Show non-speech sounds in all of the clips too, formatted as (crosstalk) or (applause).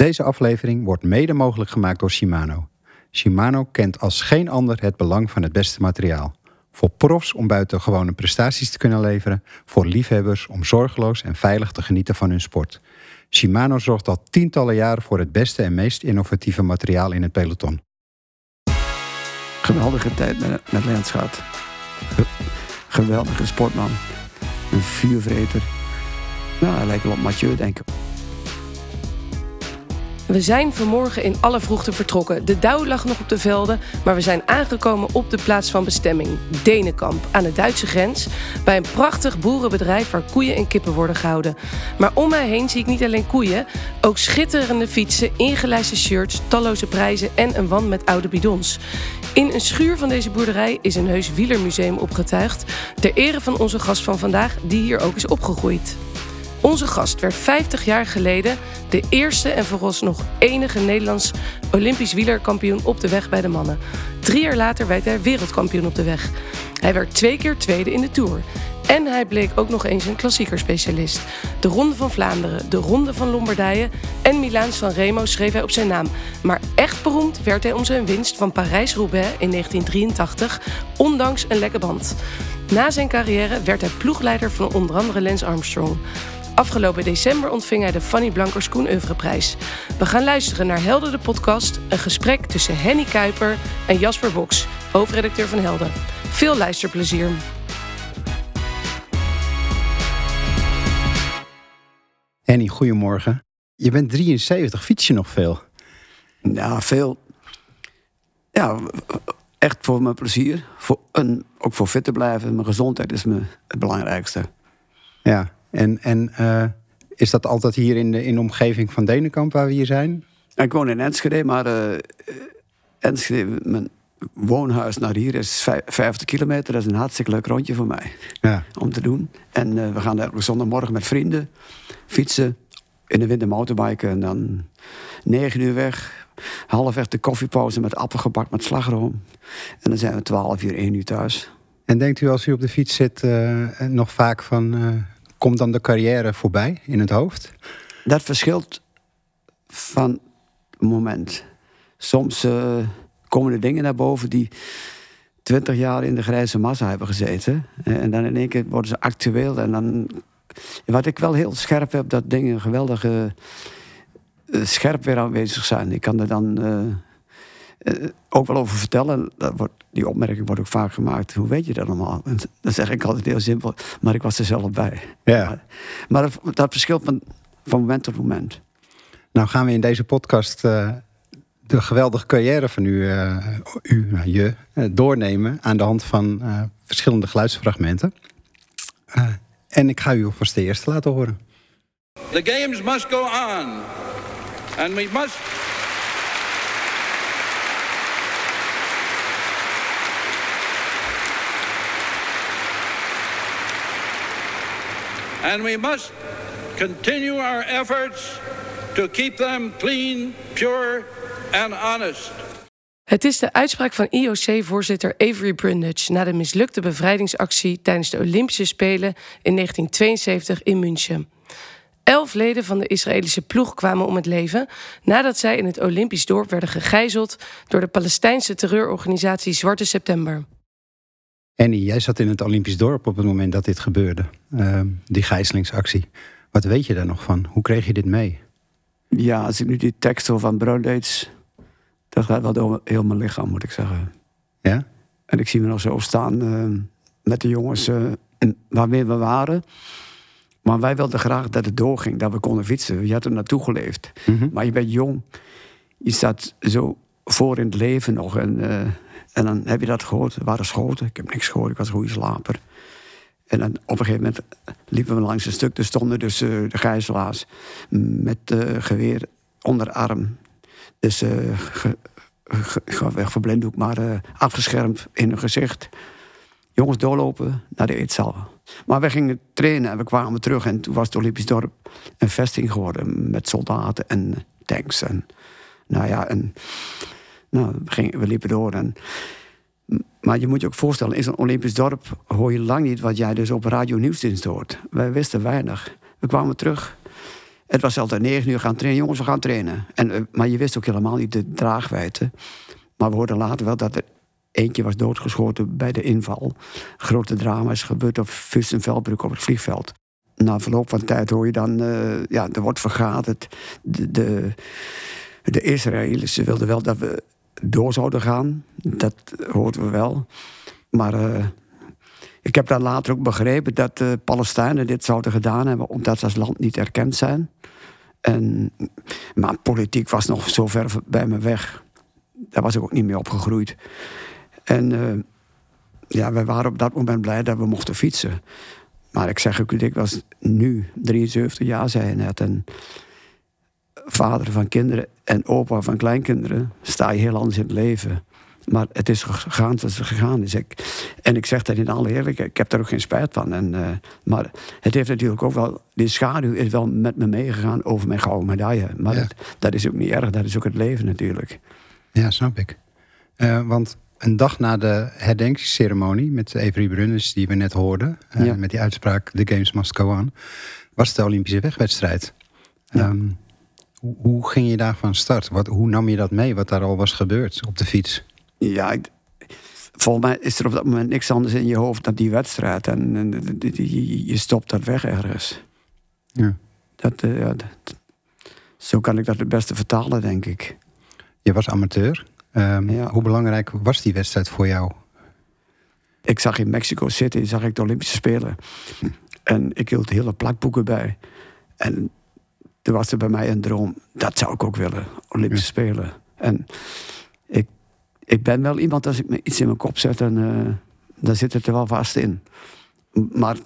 Deze aflevering wordt mede mogelijk gemaakt door Shimano. Shimano kent als geen ander het belang van het beste materiaal. Voor profs om buitengewone prestaties te kunnen leveren, voor liefhebbers om zorgeloos en veilig te genieten van hun sport. Shimano zorgt al tientallen jaren voor het beste en meest innovatieve materiaal in het peloton. Geweldige tijd met, met Lens gehad. Ge- geweldige sportman. Een vuurvreter. Nou, hij lijkt wel op Mathieu, denk ik. We zijn vanmorgen in alle vroegte vertrokken. De dauw lag nog op de velden, maar we zijn aangekomen op de plaats van bestemming. Denenkamp, aan de Duitse grens. Bij een prachtig boerenbedrijf waar koeien en kippen worden gehouden. Maar om mij heen zie ik niet alleen koeien, ook schitterende fietsen, ingelijste shirts, talloze prijzen en een wand met oude bidons. In een schuur van deze boerderij is een heus wielermuseum opgetuigd. Ter ere van onze gast van vandaag, die hier ook is opgegroeid. Onze gast werd 50 jaar geleden de eerste en vooralsnog enige Nederlands Olympisch wielerkampioen op de weg bij de mannen. Drie jaar later werd hij wereldkampioen op de weg. Hij werd twee keer tweede in de Tour. En hij bleek ook nog eens een klassiekerspecialist. De Ronde van Vlaanderen, de Ronde van Lombardije en Milaan San Remo schreef hij op zijn naam. Maar echt beroemd werd hij om zijn winst van Parijs-Roubaix in 1983, ondanks een lekke band. Na zijn carrière werd hij ploegleider van onder andere Lance Armstrong. Afgelopen december ontving hij de Fanny Blankers Koen Oeuvreprijs. We gaan luisteren naar Helden de podcast, een gesprek tussen Henny Kuiper en Jasper Boks, hoofdredacteur van Helden. Veel luisterplezier. Henny, goedemorgen. Je bent 73, fiets je nog veel? Ja, veel. Ja, echt voor mijn plezier. Voor, en ook voor fit te blijven. Mijn gezondheid is me het belangrijkste. Ja, en, en eh, is dat altijd hier in de, in de omgeving van Denenkamp waar we hier zijn? Ik woon in Enschede, maar eh, Enschede, mijn woonhuis naar hier is vij- 50 kilometer. Dat is een hartstikke leuk rondje voor mij Ja. om te doen. En eh, we gaan daar op zondagmorgen met vrienden fietsen. In de winter motorbiken en dan 9 uur weg. Half echt de koffiepauze met appelgebak met slagroom. En dan zijn we 12 uur, 1 uur thuis. En denkt u als u op de fiets zit eh, nog vaak van... eh, komt dan de carrière voorbij in het hoofd? Dat verschilt van moment. Soms eh, komen er dingen naar boven die 20 jaar in de grijze massa hebben gezeten. En dan in één keer worden ze actueel. En dan. Wat ik wel heel scherp heb, dat dingen geweldig scherp weer aanwezig zijn. Ik kan er dan eh, ook wel over vertellen. Dat wordt, die opmerking wordt ook vaak gemaakt. Hoe weet je dat allemaal? En dan zeg ik altijd heel simpel, maar ik was er zelf bij. Ja. Maar dat, dat verschilt van, van moment tot moment. Nou gaan we in deze podcast eh, de geweldige carrière van u, eh, u nou, je, eh, doornemen... aan de hand van eh, verschillende geluidsfragmenten. En ik ga u alvast de eerste laten horen. The games must go on. And we must. And we must continue our efforts to keep them clean, pure, and honest. Het is de uitspraak van IOC-voorzitter Avery Brundage na de mislukte bevrijdingsactie tijdens de Olympische Spelen in 1972 in München. Elf leden van de Israëlische ploeg kwamen om het leven nadat zij in het Olympisch dorp werden gegijzeld door de Palestijnse terreurorganisatie Zwarte September. Annie, jij zat in het Olympisch dorp op het moment dat dit gebeurde. eh, die gijzelingsactie. Wat weet je daar nog van? Hoe kreeg je dit mee? Ja, als ik nu die tekst hoor van Brundage... dat gaat wel door heel mijn lichaam, moet ik zeggen. Ja? En ik zie me nog zo staan eh, met de jongens en waarmee we waren. Maar wij wilden graag dat het doorging, dat we konden fietsen. Je had er naartoe geleefd. Mhm. Maar je bent jong. Je staat zo voor in het leven nog. En, eh, en dan heb je dat gehoord. Er waren schoten. Ik heb niks gehoord. Ik was een goede slaper. En dan op een gegeven moment liepen we langs een stuk. Er stonden dus eh, de gijzelaars met eh, geweer onder de arm. Dus eh ge, ge, ge- maar eh, afgeschermd in hun gezicht. Jongens doorlopen naar de eetzaal. Maar we gingen trainen en we kwamen terug. En toen was het Olympisch dorp een vesting geworden. Met soldaten en tanks. En, nou ja, en, nou, we, gingen, we liepen door. En, maar je moet je ook voorstellen, in zo'n Olympisch dorp hoor je lang niet wat jij dus op radio nieuwsdienst hoort. Wij wisten weinig. We kwamen terug Het was altijd negen uur gaan trainen. Jongens, we gaan trainen. En, eh, maar je wist ook helemaal niet de draagwijte. Maar we hoorden later wel dat er eentje was doodgeschoten bij de inval. Grote drama is gebeurd op Fustenveldbrug op het vliegveld. Na verloop van tijd hoor je dan, eh, ja, er wordt vergaderd. De, de, de Israëli's wilden wel dat we door zouden gaan. Dat hoorden we wel. Maar eh, ik heb dan later ook begrepen dat de Palestijnen dit zouden gedaan hebben, omdat ze als land niet erkend zijn. En, maar politiek was nog zo ver bij me weg. Daar was ik ook niet mee opgegroeid. En uh, ja, wij waren op dat moment blij dat we mochten fietsen. Maar ik zeg ook, was nu 73 jaar, zei je net. En vader van kinderen en opa van kleinkinderen, sta je heel anders in het leven. Maar het is gegaan zoals het gegaan is. Ik, en ik zeg dat in alle eerlijkheid, ik heb daar ook geen spijt van. En, uh, maar het heeft natuurlijk ook wel, die schaduw is wel met me meegegaan over mijn gouden medaille. Maar dat, dat, is ook niet erg, dat is ook het leven natuurlijk. Ja, snap ik. Uh, want een dag na de herdenkingsceremonie met Avery Brunnes, die we net hoorden, uh, ja. met die uitspraak: The Games Must Go On, was de Olympische wegwedstrijd. Ja. Um, hoe, hoe, ging je daarvan start? Wat, hoe nam je dat mee, wat daar al was gebeurd op de fiets? Ja, ik, volgens mij is er op dat moment niks anders in je hoofd dan die wedstrijd. En, en je, je, stopt dat weg ergens. Ja. Dat, uh, ja, dat, zo kan ik dat het beste vertalen, denk ik. Je was amateur. Um, ja. Hoe belangrijk was die wedstrijd voor jou? Ik zag in Mexico City zag ik de Olympische Spelen. En ik hield hele plakboeken bij. En toen was er bij mij een droom. Dat zou ik ook willen, Olympische. Spelen. En ik, ik ben wel iemand, als ik me iets in mijn kop zet, en, uh, dan zit het er wel vast in. Maar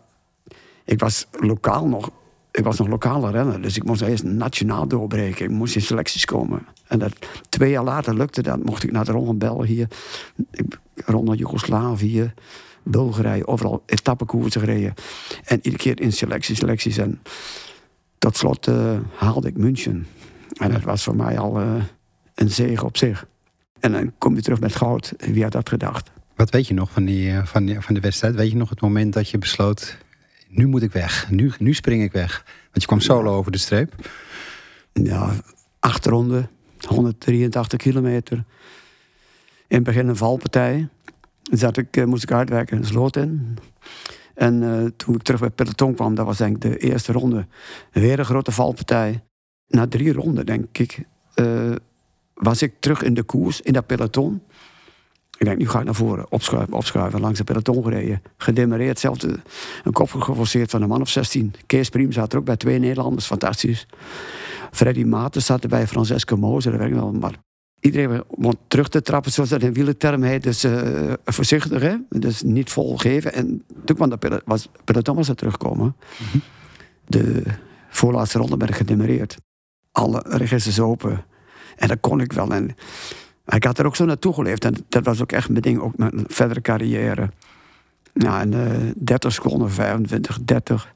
ik was lokaal nog, ik was nog lokale renner, dus ik moest eerst nationaal doorbreken. Ik moest in selecties komen. En dat, twee jaar later lukte dat. Mocht ik naar de Ronde België, Ronde Joegoslavië, Bulgarije, overal etappekoersen gereden. En iedere keer in selecties, selecties. En tot slot uh, haalde ik München. En dat was voor mij al uh, een zege op zich. En dan kom je terug met goud. Wie had dat gedacht? Wat weet je nog van, die, van, die, van de wedstrijd? Weet je nog het moment dat je besloot... nu moet ik weg, nu, nu spring ik weg? Want je kwam solo ja. over de streep. Ja, acht ronden, 183 kilometer. In het begin een valpartij. Zat ik, moest ik uitwerken, een sloot in. En uh, toen ik terug bij peloton kwam, dat was denk ik de eerste ronde. Weer een grote valpartij. Na drie ronden, denk ik, uh, was ik terug in de koers, in dat peloton. Ik denk, nu ga ik naar voren, opschuiven, langs de peloton gereden. De, een kop geforceerd van een man of 16. Kees Priem zat er ook bij, twee Nederlanders, fantastisch. Freddy Maarten zat er bij, Francesco Moser, dat ik wel. Maar iedereen om terug te trappen, zoals dat in wielerterm heet. Dus uh, voorzichtig, hè? dus niet vol geven. En toen kwam de peloton, was, peloton was er terugkomen. Mm -hmm. De voorlaatste ronde ben ik gedemereerd. Alle registers open. En dat kon ik wel. En ik had er ook zo naartoe geleefd. En dat was ook echt mijn ding, ook mijn verdere carrière. Ja, en uh, 30 seconden, 25, 30.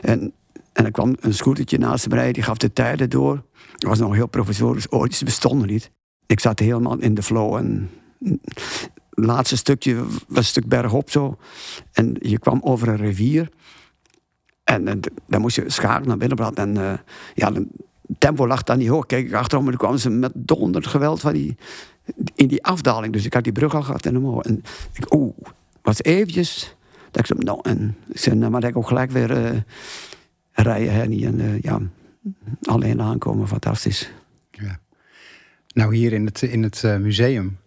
En, en er kwam een scootertje naast me rijden, die gaf de tijden door. Dat was nog heel provisorisch, ooit, ze bestonden niet. Ik zat helemaal in de flow en het laatste stukje was een stuk bergop zo. En je kwam over een rivier. En, dan moest je schakelen naar binnen. En uh, ja, het tempo lag dan niet hoog. Kijk ik achterom en kwamen ze met donder geweld van die, in die afdaling. Dus ik had die brug al gehad en omhoog. En ik, oeh, was eventjes. Dat ik, nou, en ik zei, nou, maar ik ook gelijk weer uh, rijden. En uh, ja, alleen aankomen, fantastisch. Nou, hier in het, in het uh, museum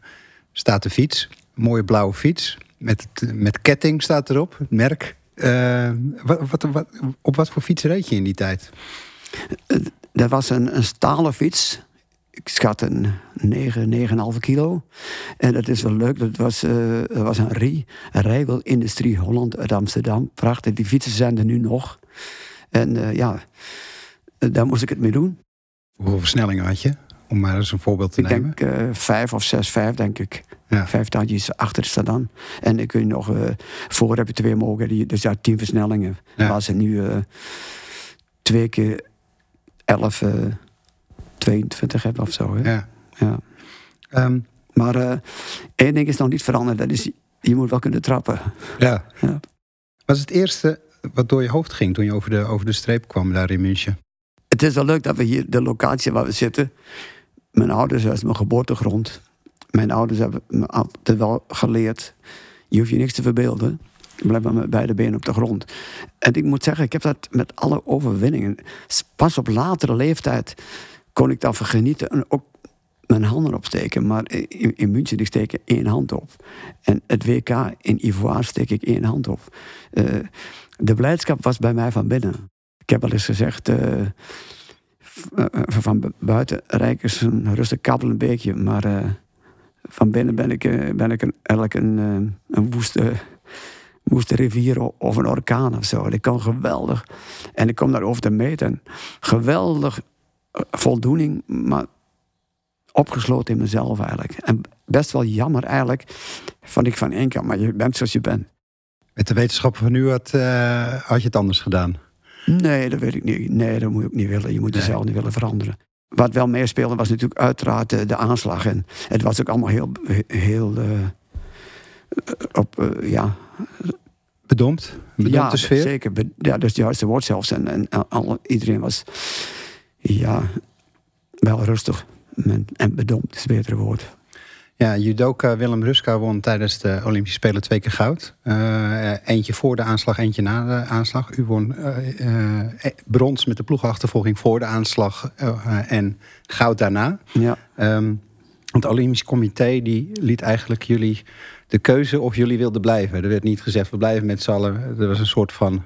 staat de fiets. Een mooie blauwe fiets. Met, met ketting staat erop, het merk. Uh, wat, wat, wat, op wat voor fiets reed je in die tijd? Dat was een, een stalen fiets. Ik schat een 9, 9,5 kilo. En dat is wel leuk. Dat was, uh, dat was een RI, een Rijwel Industrie Holland uit Amsterdam. Prachtig. Die fietsen zijn er nu nog. En uh, ja, daar moest ik het mee doen. Hoeveel versnellingen had je? Om maar eens een voorbeeld te ik nemen. Ik denk uh, vijf of zes, vijf, denk ik. Ja. Vijf tandjes achter staat dan. En dan kun je nog, uh, voor heb je twee mogen. Dus ja, tien versnellingen. Ja. Waar ze nu uh, twee keer elf, 22 hebben of zo. Hè? Ja. ja. Um, maar één ding is nog niet veranderd. Dat is, je moet wel kunnen trappen. Ja. ja. Was het eerste wat door je hoofd ging toen je over de, over de streep kwam daar in München? Het is wel leuk dat we hier, de locatie waar we zitten. Mijn ouders, dat mijn geboortegrond. Mijn ouders hebben me altijd wel geleerd. Je hoeft je niks te verbeelden. Blijf maar met beide benen op de grond. En ik moet zeggen, ik heb dat met alle overwinningen. Pas op latere leeftijd kon ik daarvan genieten. En ook mijn handen opsteken. Maar in, in München ik steek één hand op. En het WK in Ivoire steek ik één hand op. Uh, de blijdschap was bij mij van binnen. Ik heb al eens gezegd, uh, van buiten rijk is een rustig kabbel een beekje, maar van binnen ben ik, ben ik een, eigenlijk een, een woeste, woeste rivier of een orkaan of zo. Ik kan geweldig, en ik kom daarover te meten, geweldig voldoening, maar opgesloten in mezelf eigenlijk. En best wel jammer eigenlijk, vond ik van één kant, maar je bent zoals je bent. Met de wetenschappen van nu had je het anders gedaan? Nee, dat weet ik niet. Nee, dat moet je ook niet willen. Je moet jezelf niet willen veranderen. Wat wel meespeelde was natuurlijk uiteraard de, de, aanslag. En het was ook allemaal heel, heel uh, op, uh, ja... Bedompt? Bedompte ja, sfeer? zeker. Ja, dat is het juiste woord zelfs. En, en al, iedereen was ja, wel rustig. En, en bedompt is het betere woord. Ja, judoka Willem Ruska won tijdens de Olympische Spelen twee keer goud. Uh, eentje voor de aanslag, eentje na de aanslag. U won uh, uh, brons met de ploegachtervolging voor de aanslag en goud daarna. Ja. Um, het Olympisch Comité die liet eigenlijk jullie de keuze of jullie wilden blijven. Er werd niet gezegd, we blijven met z'n allen. Er was een soort van,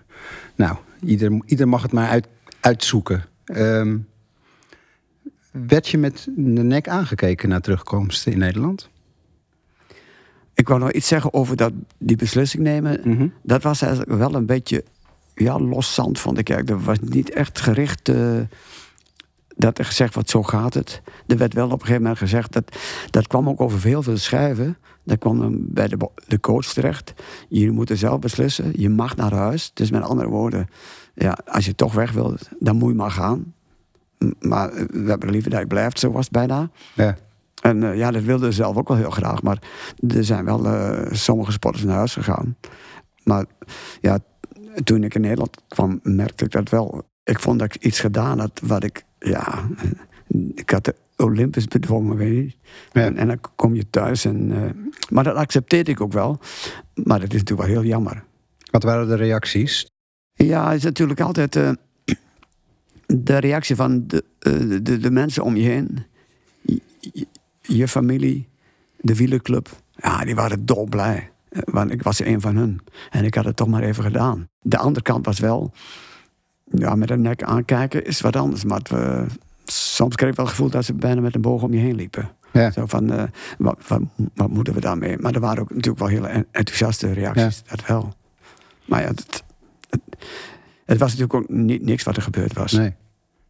nou, ieder, ieder mag het maar uit, uitzoeken. Um, werd je met de nek aangekeken naar terugkomst in Nederland? Ik wou nog iets zeggen over dat, die beslissing nemen. Mm -hmm. Dat was eigenlijk wel een beetje ja, loszand, vond ik. Er was niet echt gericht uh, dat er gezegd wordt, zo gaat het. Er werd wel op een gegeven moment gezegd, dat, dat kwam ook over heel veel schrijven. Dat kwam dan bij de, de coach terecht. Jullie moeten zelf beslissen. Je mag naar huis. Dus met andere woorden, ja, als je toch weg wilt, dan moet je maar gaan. Maar we hebben liever dat je blijft, zo was het bijna. Ja. En uh, ja, dat wilden ze zelf ook wel heel graag. Maar er zijn wel uh, sommige sporters naar huis gegaan. Maar ja, toen ik in Nederland kwam, merkte ik dat wel. Ik vond dat ik iets gedaan had wat ik, ja... (laughs) Ik had de Olympus bedwongen, weet je. Ja. En, en, dan kom je thuis. En, uh, maar dat accepteerde ik ook wel. Maar dat is natuurlijk wel heel jammer. Wat waren de reacties? Ja, het is natuurlijk altijd de reactie van de, uh, de, de, mensen om je heen, je, je, familie, de wielerclub, ja, die waren dolblij. Want ik was een van hun. En ik had het toch maar even gedaan. De andere kant was wel, ja, met een nek aankijken is wat anders. Maar we, soms kreeg ik wel het gevoel dat ze bijna met een boog om je heen liepen. Ja. Zo van, uh, wat, wat, wat, moeten we daarmee? Maar er waren ook natuurlijk wel hele enthousiaste reacties, ja. dat wel. Maar ja, het, het was natuurlijk ook niet, niks wat er gebeurd was. Nee.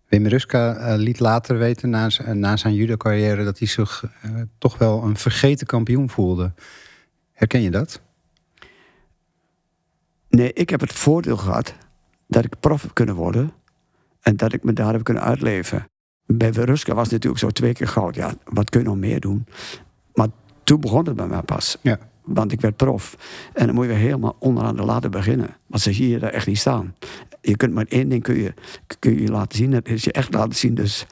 Wim Ruska uh, liet later weten na, na zijn judo-carrière dat hij zich uh, toch wel een vergeten kampioen voelde. Herken je dat? Nee, ik heb het voordeel gehad dat ik prof heb kunnen worden en dat ik me daar heb kunnen uitleven. Bij Ruska was het natuurlijk zo twee keer goud. Ja, wat kun je nog meer doen? Maar toen begon het bij mij pas. Ja. Want ik werd prof. En dan moet je helemaal onderaan de ladder beginnen. Want ze zie je daar echt niet staan. Je kunt maar één ding kun je, kun je laten zien. Dat is je echt laten zien. Dus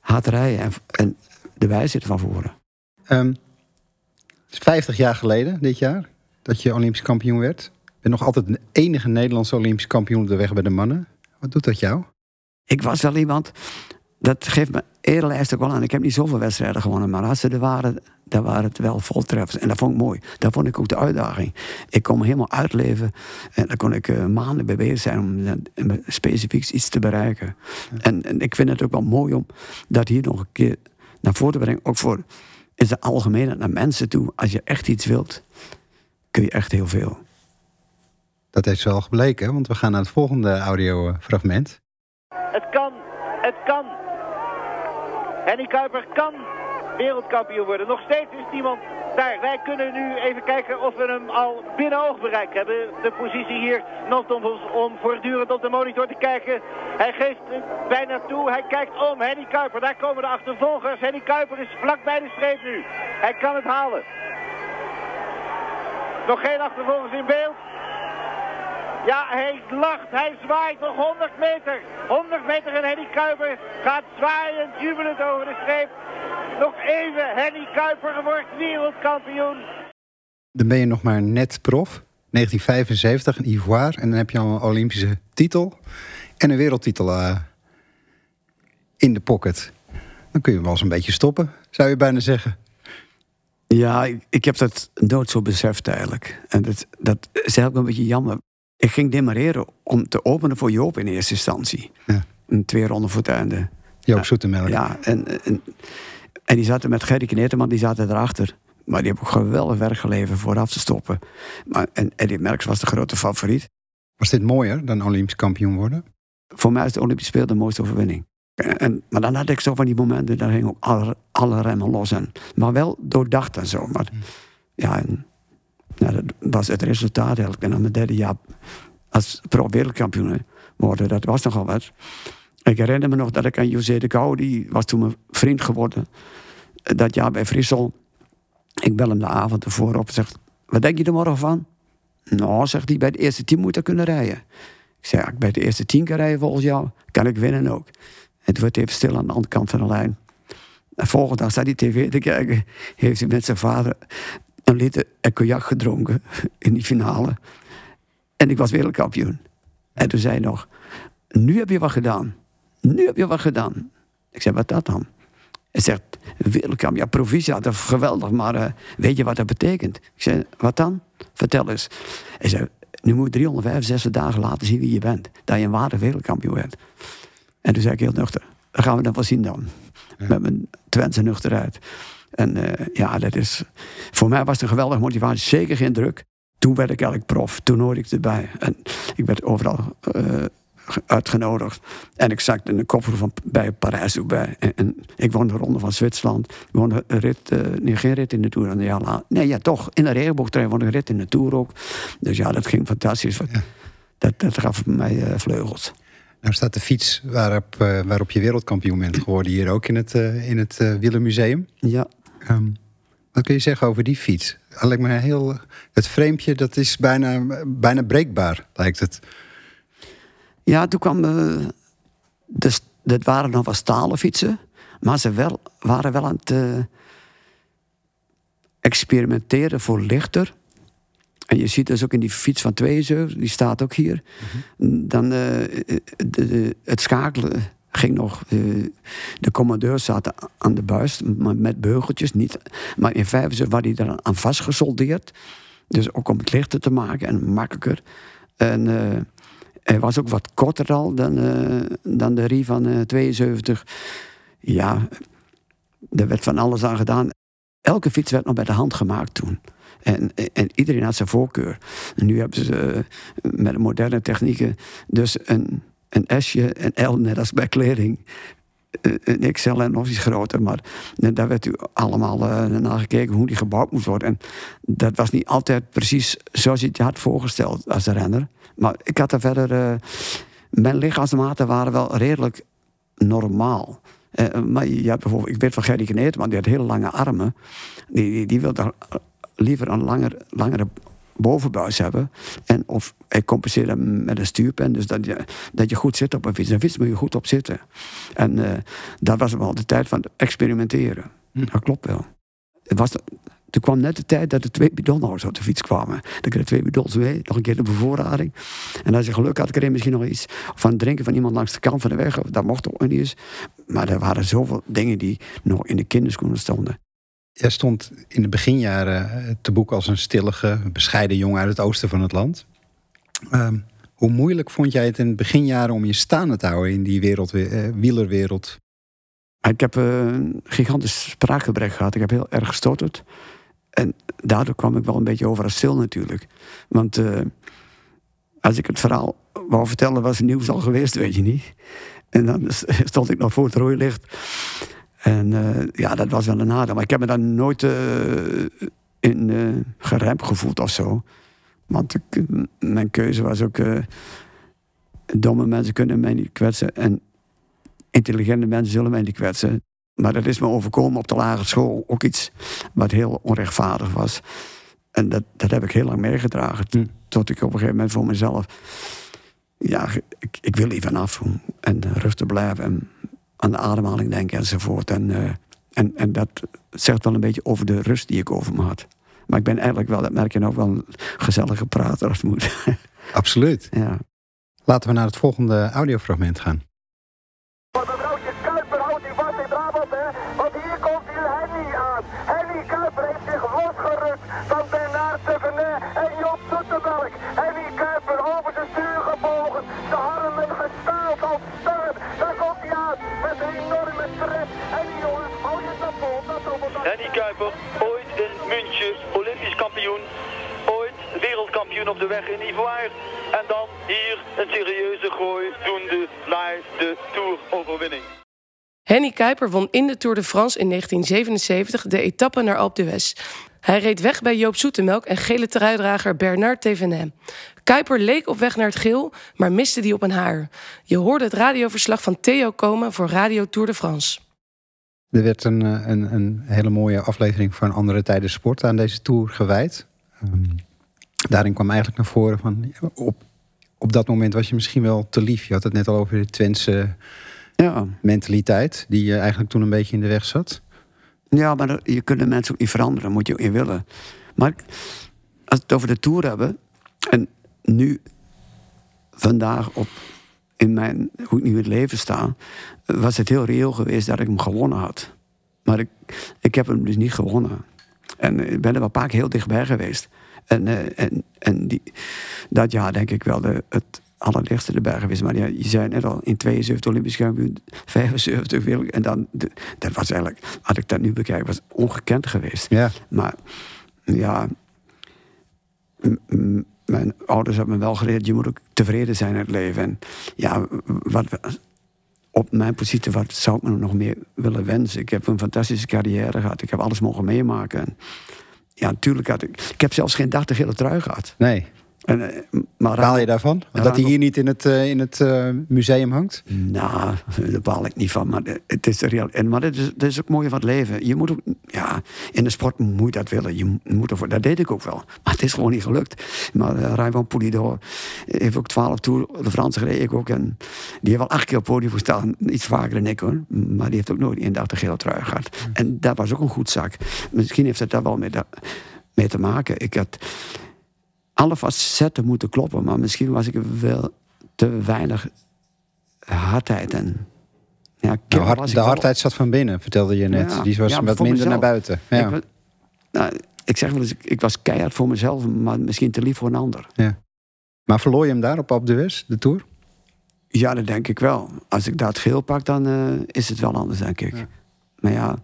hard rijden en, en de wijsheid van voren. Um, het is 50 jaar geleden, dit jaar, dat je Olympisch kampioen werd. Je bent nog altijd de enige Nederlandse Olympisch kampioen op de weg bij de mannen. Wat doet dat jou? Ik was wel iemand, dat geeft me eerlijst ook wel aan. Ik heb niet zoveel wedstrijden gewonnen, maar als ze er waren, dan waren het wel voltreffers. En dat vond ik mooi. Dat vond ik ook de uitdaging. Ik kon me helemaal uitleven. En daar kon ik uh, maanden bezig zijn om uh, specifiek iets te bereiken. Ja. En, en, ik vind het ook wel mooi om dat hier nog een keer naar voren te brengen. Ook voor in de algemeenheid naar mensen toe. Als je echt iets wilt, kun je echt heel veel. Dat heeft wel gebleken, want we gaan naar het volgende audiofragment. Het kan, het kan. Henny Kuiper kan wereldkampioen worden. Nog steeds is niemand daar. Wij kunnen nu even kijken of we hem al binnen oogbereik hebben. De positie hier nopt om, om voortdurend op de monitor te kijken. Hij geeft bijna toe. Hij kijkt om. Henny Kuiper, daar komen de achtervolgers. Henny Kuiper is vlak bij de streep nu. Hij kan het halen. Nog geen achtervolgers in beeld. Ja, hij lacht, hij zwaait nog 100 meter. 100 meter en Henny Kuiper gaat zwaaiend, jubelend over de streep. Nog even, Henny Kuiper wordt wereldkampioen. Dan ben je nog maar net prof. 1975, een Ivoire. En dan heb je al een Olympische titel. En een wereldtitel uh, in de pocket. Dan kun je wel eens een beetje stoppen, zou je bijna zeggen. Ja, ik, ik heb dat nooit zo beseft eigenlijk. En dat, dat is eigenlijk een beetje jammer. Ik ging demareren om te openen voor Joop in eerste instantie. Ja. Een twee ronden voor het einde. Joop Zoetemelk. Ja, en, en, en die zaten met Gerry Kneteman, die zaten erachter. Maar die hebben ook geweldig werk geleverd vooraf te stoppen. Maar, en Eddie Merckx was de grote favoriet. Was dit mooier dan Olympisch kampioen worden? Voor mij is de Olympische Spelen de mooiste overwinning. En, maar dan had ik zo van die momenten, daar ging ook alle, alle remmen los. En, maar wel doordacht en zo. Maar ja, en, dat was het resultaat eigenlijk. En dan mijn derde jaar als pro-wereldkampioen worden, dat was nogal wat. Ik herinner me nog dat ik aan José de Gouw, die was toen mijn vriend geworden. Dat jaar bij Frissel. Ik bel hem de avond ervoor op en zeg, wat denk je er morgen van? Nou, zegt hij, bij de eerste team moet ik kunnen rijden. Ik zei, bij de eerste tien kan rijden volgens jou, kan ik winnen ook. Toen werd even stil aan de andere kant van de lijn. De volgende dag staat hij tv te kijken. Heeft hij met zijn vader een liter cognac gedronken in die finale. En ik was wereldkampioen. En toen zei hij nog, nu heb je wat gedaan. Nu heb je wat gedaan. Ik zei, wat dat dan? Hij zegt, wereldkampioen, ja, provincia, dat is geweldig, maar uh, weet je wat dat betekent? Ik zei, wat dan? Vertel eens. Hij zei, nu moet je 365 dagen laten zien wie je bent. Dat je een ware wereldkampioen bent. En toen zei ik heel nuchter, dat gaan we dan wel zien dan. Ja. Met mijn Twentse nuchterheid. En uh, ja, dat is, voor mij was het een geweldige motivatie. Zeker geen druk. Toen werd ik eigenlijk prof. Toen hoorde ik erbij. En ik werd overal uh, uitgenodigd. En ik zat in de koffer van bij Parijs ook bij. En, en, ik won de ronde van Zwitserland. Ik won een rit, uh, nee, geen rit in de Tour. Ja, nee, ja, toch. In de regenboogtrein won ik een rit in de Tour ook. Dus ja, dat ging fantastisch. Ja. Dat, dat gaf mij vleugels. Nou staat de fiets waarop, waarop je wereldkampioen bent geworden hier ook in het, in het Wielermuseum. Ja. Um, wat kun je zeggen over die fiets? Lijkt me heel, het framepje dat is bijna, bijna breekbaar, lijkt het. Ja, toen kwam... Dus, dat waren nog wel stalen fietsen. Maar ze wel, waren wel aan het experimenteren voor lichter. En je ziet dus ook in die fiets van 72, die staat ook hier. Mm -hmm. Dan uh, de, de, het schakelen ging nog. Uh, de commandeur zat aan de buis met beugeltjes. Niet, maar in 75 was hij er aan vastgesoldeerd. Dus ook om het lichter te maken en makkelijker. En uh, hij was ook wat korter al dan, dan de Rie van 72. Ja, er werd van alles aan gedaan. Elke fiets werd nog bij de hand gemaakt toen. En, en, iedereen had zijn voorkeur. En nu hebben ze met moderne technieken dus een, een S'je, een L, net als bij kleding. Een XL en nog iets groter. Maar daar werd u allemaal uh, naar gekeken hoe die gebouwd moest worden. En dat was niet altijd precies zoals je het had voorgesteld als renner. Maar ik had er verder... Mijn lichaamsmaten waren wel redelijk normaal. Maar je hebt bijvoorbeeld, ik weet van Gerry Kneet, want die had hele lange armen. Die, die, die wilde liever een langer, langere bovenbuis hebben. En of hij compenseert hem met een stuurpen. Dus dat je, dat je goed zit op een fiets. Een fiets moet je goed op zitten. En uh, dat was wel de tijd van experimenteren. Hm. Dat klopt wel. Het was, toen kwam net de tijd dat er twee bidonhouders op de fiets kwamen. Dan kreeg twee bidons mee, nog een keer de bevoorrading. En als je geluk had, kreeg je misschien nog iets van drinken van iemand langs de kant van de weg. Dat mocht ook niet eens. Maar er waren zoveel dingen die nog in de kinderschoenen stonden. Jij stond in de beginjaren te boek als een stillige, bescheiden jongen uit het oosten van het land. Um, hoe moeilijk vond jij het in de beginjaren om je staande te houden in die wereld, uh, wielerwereld? Ik heb uh, een gigantisch spraakgebrek gehad. Ik heb heel erg gestotterd. En daardoor kwam ik wel een beetje over als stil natuurlijk. Want als ik het verhaal wou vertellen, was het nieuws al geweest, weet je niet. En dan (laughs) stond ik nog voor het rooilicht. En uh, ja, dat was wel een nadeel. Maar ik heb me daar nooit uh, in uh, geremd gevoeld of zo. Want ik, mijn keuze was ook... domme mensen kunnen mij niet kwetsen. En intelligente mensen zullen mij niet kwetsen. Maar dat is me overkomen op de lagere school. Ook iets wat heel onrechtvaardig was. en dat, dat heb ik heel lang meegedragen. Hm. Tot ik op een gegeven moment voor mezelf... Ja, ik, ik wil hier vanaf. En rustig blijven. En aan de ademhaling denken enzovoort. En, eh, en, en dat zegt wel een beetje over de rust die ik over me had. Maar ik ben eigenlijk wel, dat merk je ook wel, een gezellige prater als het moet. (laughs) Absoluut. ja. Laten we naar het volgende audiofragment gaan. Weg in Ivoire. En dan hier een serieuze gooi doende naar de Tour-overwinning. Henny Kuiper won in de Tour de France in 1977 de etappe naar Alpe d'Huez. Hij reed weg bij Joop Zoetemelk en gele truidrager Bernard Thévenet. Kuiper leek op weg naar het geel, maar miste die op een haar. Je hoorde het radioverslag van Theo komen voor Radio Tour de France. Er werd een, eh, een, een hele mooie aflevering van Andere Tijden Sport aan deze tour gewijd. Ehm, daarin kwam eigenlijk naar voren van op, op dat moment was je misschien wel te lief. Je had het net al over de Twentse Ja. mentaliteit, die je eigenlijk toen een beetje in de weg zat. ja, maar je kunt de mensen ook niet veranderen, moet je ook in willen. Maar als we het over de Tour hebben... en nu, vandaag, op, in mijn, hoe ik nu in het leven sta... was het heel reëel geweest dat ik hem gewonnen had. Maar ik, ik heb hem dus niet gewonnen. En ik ben er wel een paar keer heel dichtbij geweest. En, eh, en, en die, dat jaar denk ik wel de, het allerlichtste erbij geweest. Maar ja, je zei net al, in 72 Olympisch kampioen, (laughs) 75 wereld. En dan, de- dat was eigenlijk, als ik dat nu bekijk, was ongekend geweest. Ja, Maar ja, mijn ouders hebben me wel geleerd, je moet ook tevreden zijn in het leven. En ja, wat, op mijn positie, wat zou ik me nog meer willen wensen? Ik heb een fantastische carrière gehad, ik heb alles mogen meemaken. Ja, natuurlijk had ik, ik heb zelfs geen dag de gele trui gehad. nee. En, eh, maar Baal je daarvan? Dat hij hier niet in het, eh, in het eh, museum hangt? Nou, daar baal ik niet van. Maar het is real. En, maar dat is, dat is ook mooi van het leven. Je moet ook, ja, in de sport moet je dat willen. Je moet ervoor, dat deed ik ook wel. Maar het is gewoon niet gelukt. Maar uh, Raymond Poulidor heeft ook 12 Tour de France gereden. Ik ook. En die heeft wel acht keer op het podium gestaan. Iets vaker dan ik hoor. Maar die heeft ook nooit één dag de gele trui gehad. En dat was ook een goed zak. Misschien heeft het daar wel mee te maken. Ik had alle facetten moeten kloppen. Maar misschien was ik wel te weinig hardheid en ja, Nou, hard- de hardheid zat van binnen, vertelde je net. Ja, Die was ja, wat minder naar buiten. Ja. Ik, nou, ik zeg wel eens, ik, was keihard voor mezelf, maar misschien te lief voor een ander. Maar verloor je hem daar op Alpe d'Huez, de Tour? Ja, dat denk ik wel. Als ik dat geel pak, dan eh, is het wel anders, denk ik. Ja. Maar ja,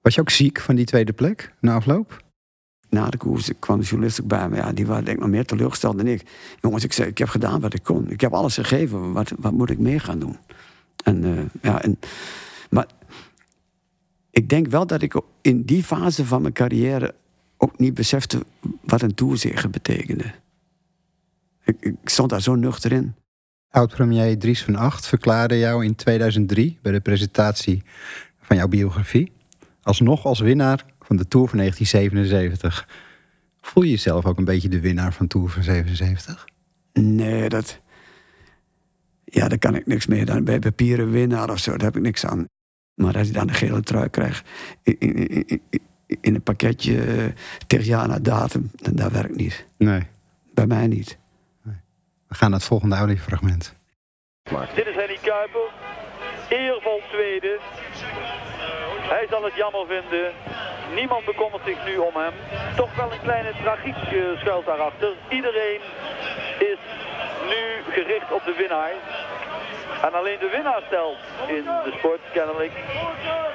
Was je ook ziek van die tweede plek na afloop? Na de koers kwam de journalist ook bij me. Ja, die waren denk ik nog meer teleurgesteld dan ik. Jongens, ik zei, ik heb gedaan wat ik kon. Ik heb alles gegeven. Wat, wat moet ik meer gaan doen? En, eh, ja, en, maar ik denk wel dat ik in die fase van mijn carrière ook niet besefte wat een toerzegen betekende. Ik, ik stond daar zo nuchter in. Oud-premier Dries van Acht verklaarde jou in 2003 bij de presentatie van jouw biografie alsnog als winnaar van de Tour van 1977. Voel je jezelf ook een beetje de winnaar van Tour van 77? Nee, dat. Ja, daar kan ik niks mee. Dan bij papieren winnaar of zo, daar heb ik niks aan. Maar als je dan een gele trui krijgt in, in, in, in- in een pakketje tegen jaar na datum, dan dat werkt niet. Nee. Bij mij niet. We gaan naar het volgende audiofragment. Dit is Henny Kuiper. Eervol tweede. Hij zal het jammer vinden. Niemand bekommert zich nu om hem. Toch wel een kleine tragiek eh, schuilt daarachter. Iedereen is nu gericht op de winnaar. En alleen de winnaar stelt in de sport kennelijk.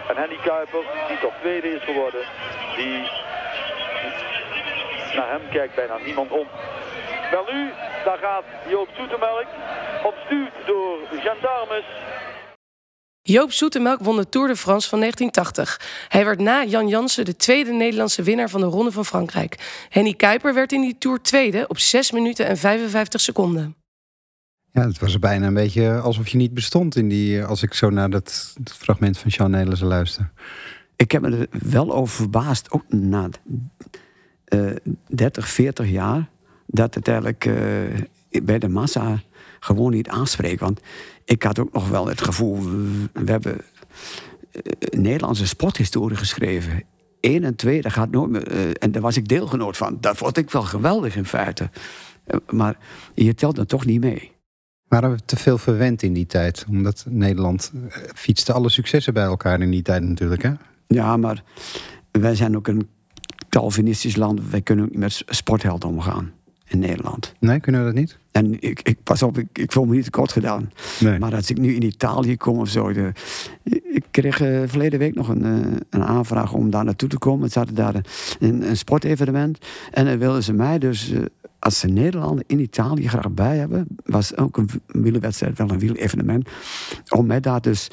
En Henny Kuiper, die toch tweede is geworden, die naar hem kijkt bijna niemand om. Wel nu, daar gaat Joop Zoetemelk, omstuurd door gendarmes. Joop Zoetemelk won de Tour de France van 1980. Hij werd na Jan Jansen de tweede Nederlandse winnaar van de Ronde van Frankrijk. Henny Kuiper werd in die Tour tweede op 6 minuten en 55 seconden. Ja, het was bijna een beetje alsof je niet bestond in die, als ik zo naar dat, dat fragment van Sean Nelissen luister. Ik heb me er wel over verbaasd, ook na eh 30, 40 jaar dat het eigenlijk eh, bij de massa gewoon niet aanspreekt. Want ik had ook nog wel het gevoel, we- hebben eh, Nederlandse sporthistorie geschreven. 1 en 2, dat gaat nooit meer. eh, en daar was ik deelgenoot van. Dat vond ik wel geweldig in feite. Eh, maar je telt dan toch niet mee. Waren we te veel verwend in die tijd? Omdat Nederland fietste alle successen bij elkaar in die tijd natuurlijk, hè? Ja, maar wij zijn ook een Calvinistisch land. Wij kunnen ook niet met sporthelden omgaan in Nederland. Nee, kunnen we dat niet? En ik, ik pas op, ik, ik voel me niet tekort gedaan. Nee. Maar als ik nu in Italië kom of zo. De, ik kreeg eh, verleden week nog een, eh, een aanvraag om daar naartoe te komen. Ze hadden daar een, een, sportevenement. En dan wilden ze mij dus, eh, als ze Nederlander in Italië graag bij hebben. was ook een wielerwedstrijd, wel een wielevenement. Om mij daar dus.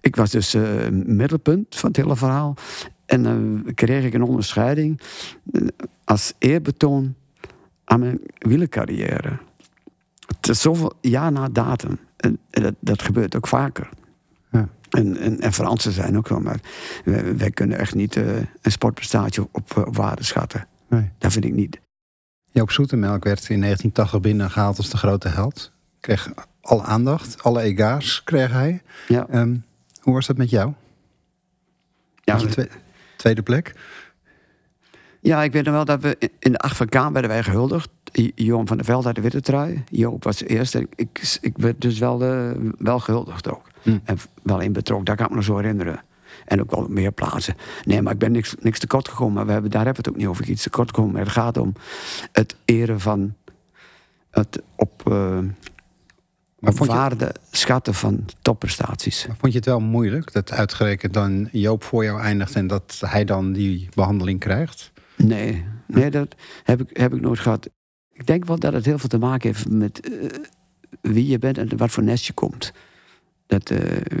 Ik was dus middelpunt van het hele verhaal. En dan kreeg ik een onderscheiding als eerbetoon aan mijn wielercarrière. Het is zoveel jaar na datum. En, en dat, dat gebeurt ook vaker. Ja. En, en, en Fransen zijn ook wel, maar wij, wij kunnen echt niet eh, een sportprestatie op, waarde schatten. Nee. Dat vind ik niet. Joop Zoetemelk werd in 1980 binnengehaald als de grote held. Kreeg alle aandacht, alle egaars kreeg hij. Ja, Ehm, hoe was dat met jou? ja, tweede plek? Ja ik weet nog wel dat we in de acht van Kaan werden wij gehuldigd. Johan van der Veld had de witte trui. Joop was eerst. En ik, ik werd dus wel, eh, wel gehuldigd ook. Hm. En wel in betrokken, dat kan ik me nog zo herinneren. En ook wel meer plaatsen. Nee, maar ik ben niks, niks tekort gekomen. Maar we hebben, daar hebben we het ook niet over iets tekort gekomen. Maar het gaat om het eren van het op eh, vond je, waarde schatten van topprestaties. maar vond je het wel moeilijk dat uitgerekend dan Joop voor jou eindigt en dat hij dan die behandeling krijgt? Nee, nee dat heb ik, heb ik nooit gehad. Ik denk wel dat het heel veel te maken heeft met eh, wie je bent en wat voor nest je komt. Dat, eh,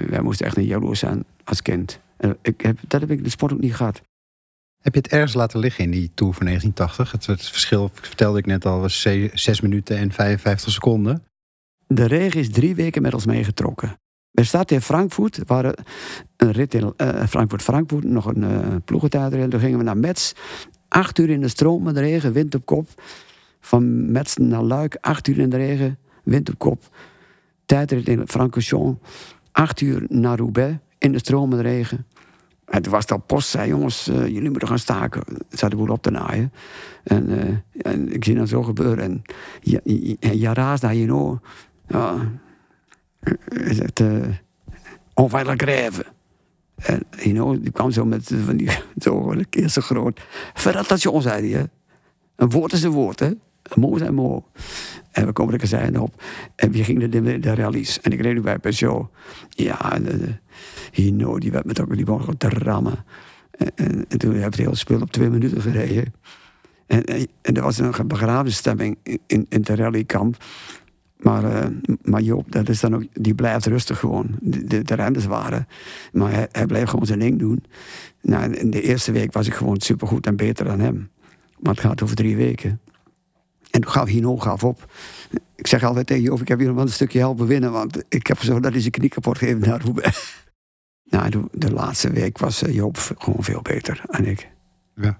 wij moesten echt een jaloers zijn als kind. Ik heb, dat heb ik de sport ook niet gehad. Heb je het ergens laten liggen in die Tour van 1980? Het, het verschil, vertelde ik net al, was 6 minuten en 55 seconden. De regen is drie weken met ons meegetrokken. We zaten in Frankfurt, waren een rit in eh, Frankfurt-Frankfurt, nog een uh, ploegentijdrit. Toen gingen we naar Metz. Acht uur in de stroom met de regen, wind op kop. Van Metz naar Luik, acht uur in de regen, wind op kop. Tijdrit in Francorchamps, acht uur naar Roubaix, in de stroom met de regen. En toen was het al post, zei jongens, uh, jullie moeten gaan staken. Hadden de boel op te naaien. En, uh, en ik zie dat zo gebeuren. En ja, ja, ja raas daar, you know. Ja, is het uh, onveilig rijven. En you die kwam zo met van die, (laughs) zo een keer zo groot. Verratation, zei hij. Een woord is een woord, hè. Mooi een mooi. En we komen de kazijn op. En we gingen de, de rallies. En ik reed bij Peugeot. Ja, Hino, die werd met ook die gewoon te rammen. En, en, en toen heb het hele spul op twee minuten gereden. En, en, er was een begrafenisstemming in, in, in het rallykamp. Maar, uh, maar Joop, dat is dan ook, die blijft rustig gewoon. De, de, waren. Maar hij, hij bleef gewoon zijn ding doen. Nou, in de eerste week was ik gewoon supergoed en beter dan hem. Maar het gaat over drie weken. En toen gaf Hino gaf op. Ik zeg altijd tegen Joop, ik heb hier nog wel een stukje helpen winnen. Want ik heb zo dat hij zijn knie kapot gegeven naar Roubaix. (laughs) Nou, de, laatste week was Joop gewoon veel beter dan ik. Ja.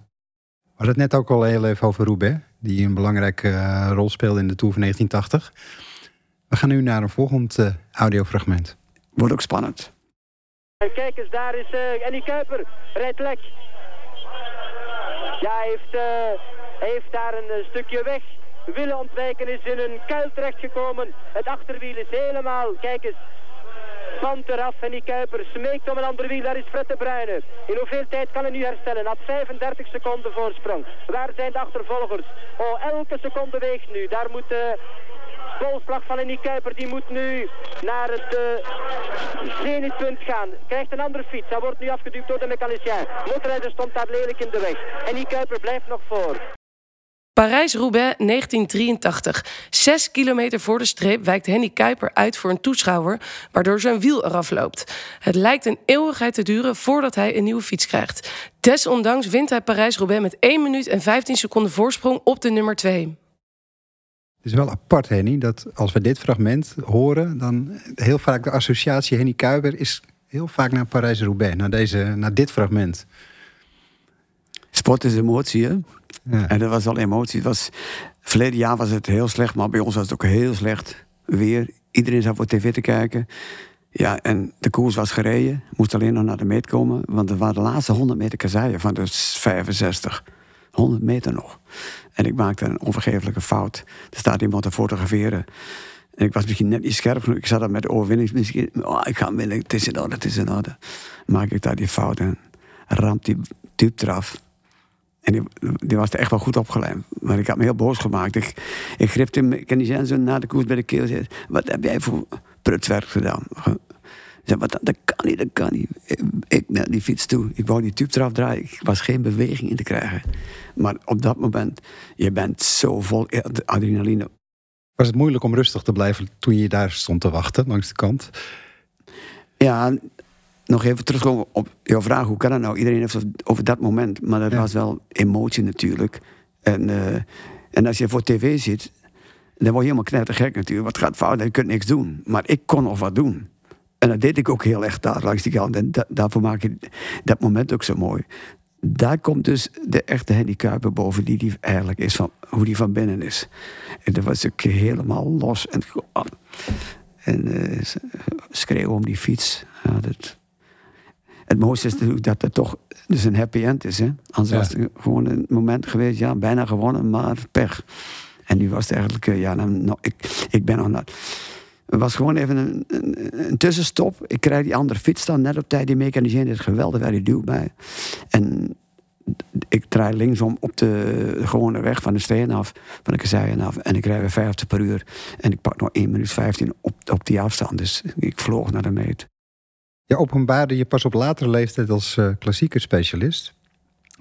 We hadden het net ook al heel even over Roubaix. Die een belangrijke uh, rol speelde in de Tour van 1980. We gaan nu naar een volgend uh, audiofragment. Wordt ook spannend. En kijk eens, daar is uh, Annie Kuiper. Rijdt lek. Ja, hij heeft, uh, hij heeft daar een stukje weg willen ontwijken. Is in een kuil terechtgekomen. Het achterwiel is helemaal, kijk eens, band eraf. En die Kuiper smeekt om een ander wiel. Daar is Fred de Bruyne. In hoeveel tijd kan hij nu herstellen? Had 35 seconden voorsprong. Waar zijn de achtervolgers? Oh, elke seconde weegt nu. Daar moet bolslag van Annie Kuiper. Die moet nu naar het uh, zenitpunt gaan. Krijgt een andere fiets. Hij wordt nu afgeduwd door de mechanicien. Motorrijder stond daar lelijk in de weg. En die Kuiper blijft nog voor. Parijs-Roubaix 1983. Zes kilometer voor de streep wijkt Henny Kuiper uit voor een toeschouwer, waardoor zijn wiel eraf loopt. Het lijkt een eeuwigheid te duren voordat hij een nieuwe fiets krijgt. Desondanks wint hij Parijs-Roubaix met 1 minuut en 15 seconden voorsprong op de nummer 2. Het is wel apart, Henny, dat als we dit fragment horen, dan heel vaak de associatie Henny Kuiper is heel vaak naar Parijs-Roubaix, naar, deze, naar dit fragment. sport is emotie, hè? Ja. En dat was al emotie. Het was, verleden jaar was het heel slecht, maar bij ons was het ook heel slecht weer. Iedereen zat voor tv te kijken. Ja, en de koers was gereden. Moest alleen nog naar de meet komen. Want er waren de laatste 100 meter kasseien van de 65. 100 meter nog. En ik maakte een onvergeeflijke fout. Er staat iemand te fotograferen. En ik was misschien net niet scherp genoeg. Ik zat daar met de. Misschien, oh, ik ga winnen. Het is in orde, het is in orde. Maak ik daar die fout en ramt die tube eraf. En die, die was er echt wel goed opgelijmd. Maar ik had me heel boos gemaakt. Ik, ik greep hem, Kenny Jensen, na de koers bij de keel. zei, Wat heb jij voor prutswerk gedaan? Ik zei, wat, dat, dat kan niet, dat kan niet. Ik, ik naar die fiets toe. Ik wou die tube eraf draaien. Ik was geen beweging in te krijgen. Maar op dat moment, je bent zo vol adrenaline. Was het moeilijk om rustig te blijven toen je daar stond te wachten langs de kant? Ja, nog even terugkomen op jouw vraag. Hoe kan dat nou? Iedereen heeft het over dat moment. Maar dat Ja. was wel emotie natuurlijk. En, eh, en als je voor tv zit, dan word je helemaal knettergek natuurlijk. Wat gaat fout? Je kunt niks doen. Maar ik kon nog wat doen. En dat deed ik ook heel echt daar langs die kant. En da- daarvoor maak je dat moment ook zo mooi. Daar komt dus de echte handicaper boven, die die eigenlijk is, van, hoe die van binnen is. En dat was ook helemaal los. En, en eh, schreeuwen om die fiets. Ja, dat, het mooiste is natuurlijk dat het toch dus een happy end is. Hè? Anders Ja. was het gewoon een moment geweest, ja, bijna gewonnen, maar pech. En nu was het eigenlijk, eh, ja, nou, nou, ik, ik ben nog naar. Het was gewoon even een, een, tussenstop. Ik krijg die andere fiets dan net op tijd. Die mechanicien deed geweldig waar die bij. En ik draai linksom op de gewone weg van de steen af, van de kasseien af. En ik rijd weer 50 per uur. En ik pak nog 1 minuut 15 op, op die afstand. Dus ik vloog naar de meet. Je openbaarde je pas op latere leeftijd als klassieker specialist.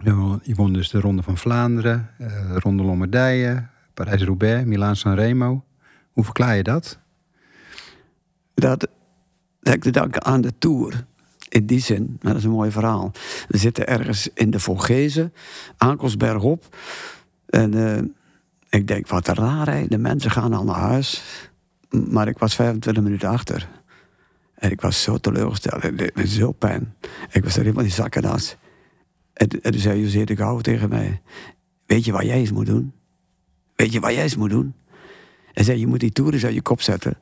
Je won- dus de Ronde van Vlaanderen, eh Ronde Lombardije, Parijs-Roubaix, Milaan-San Remo. Hoe verklaar je dat? Dat, heb ik danken aan de Tour. In die zin, dat is een mooi verhaal. We zitten ergens in de Vogezen, aankomst bergop. En eh, ik denk, wat raar, hè? de mensen gaan al naar huis. Maar ik was 25 minuten achter. En ik was zo teleurgesteld. Het deed zo pijn. Ik was er helemaal in zakkenas. En, en toen zei José de Gouw tegen mij... Weet je wat jij eens moet doen? Weet je wat jij eens moet doen? Hij zei, je moet die Tour eens uit je kop zetten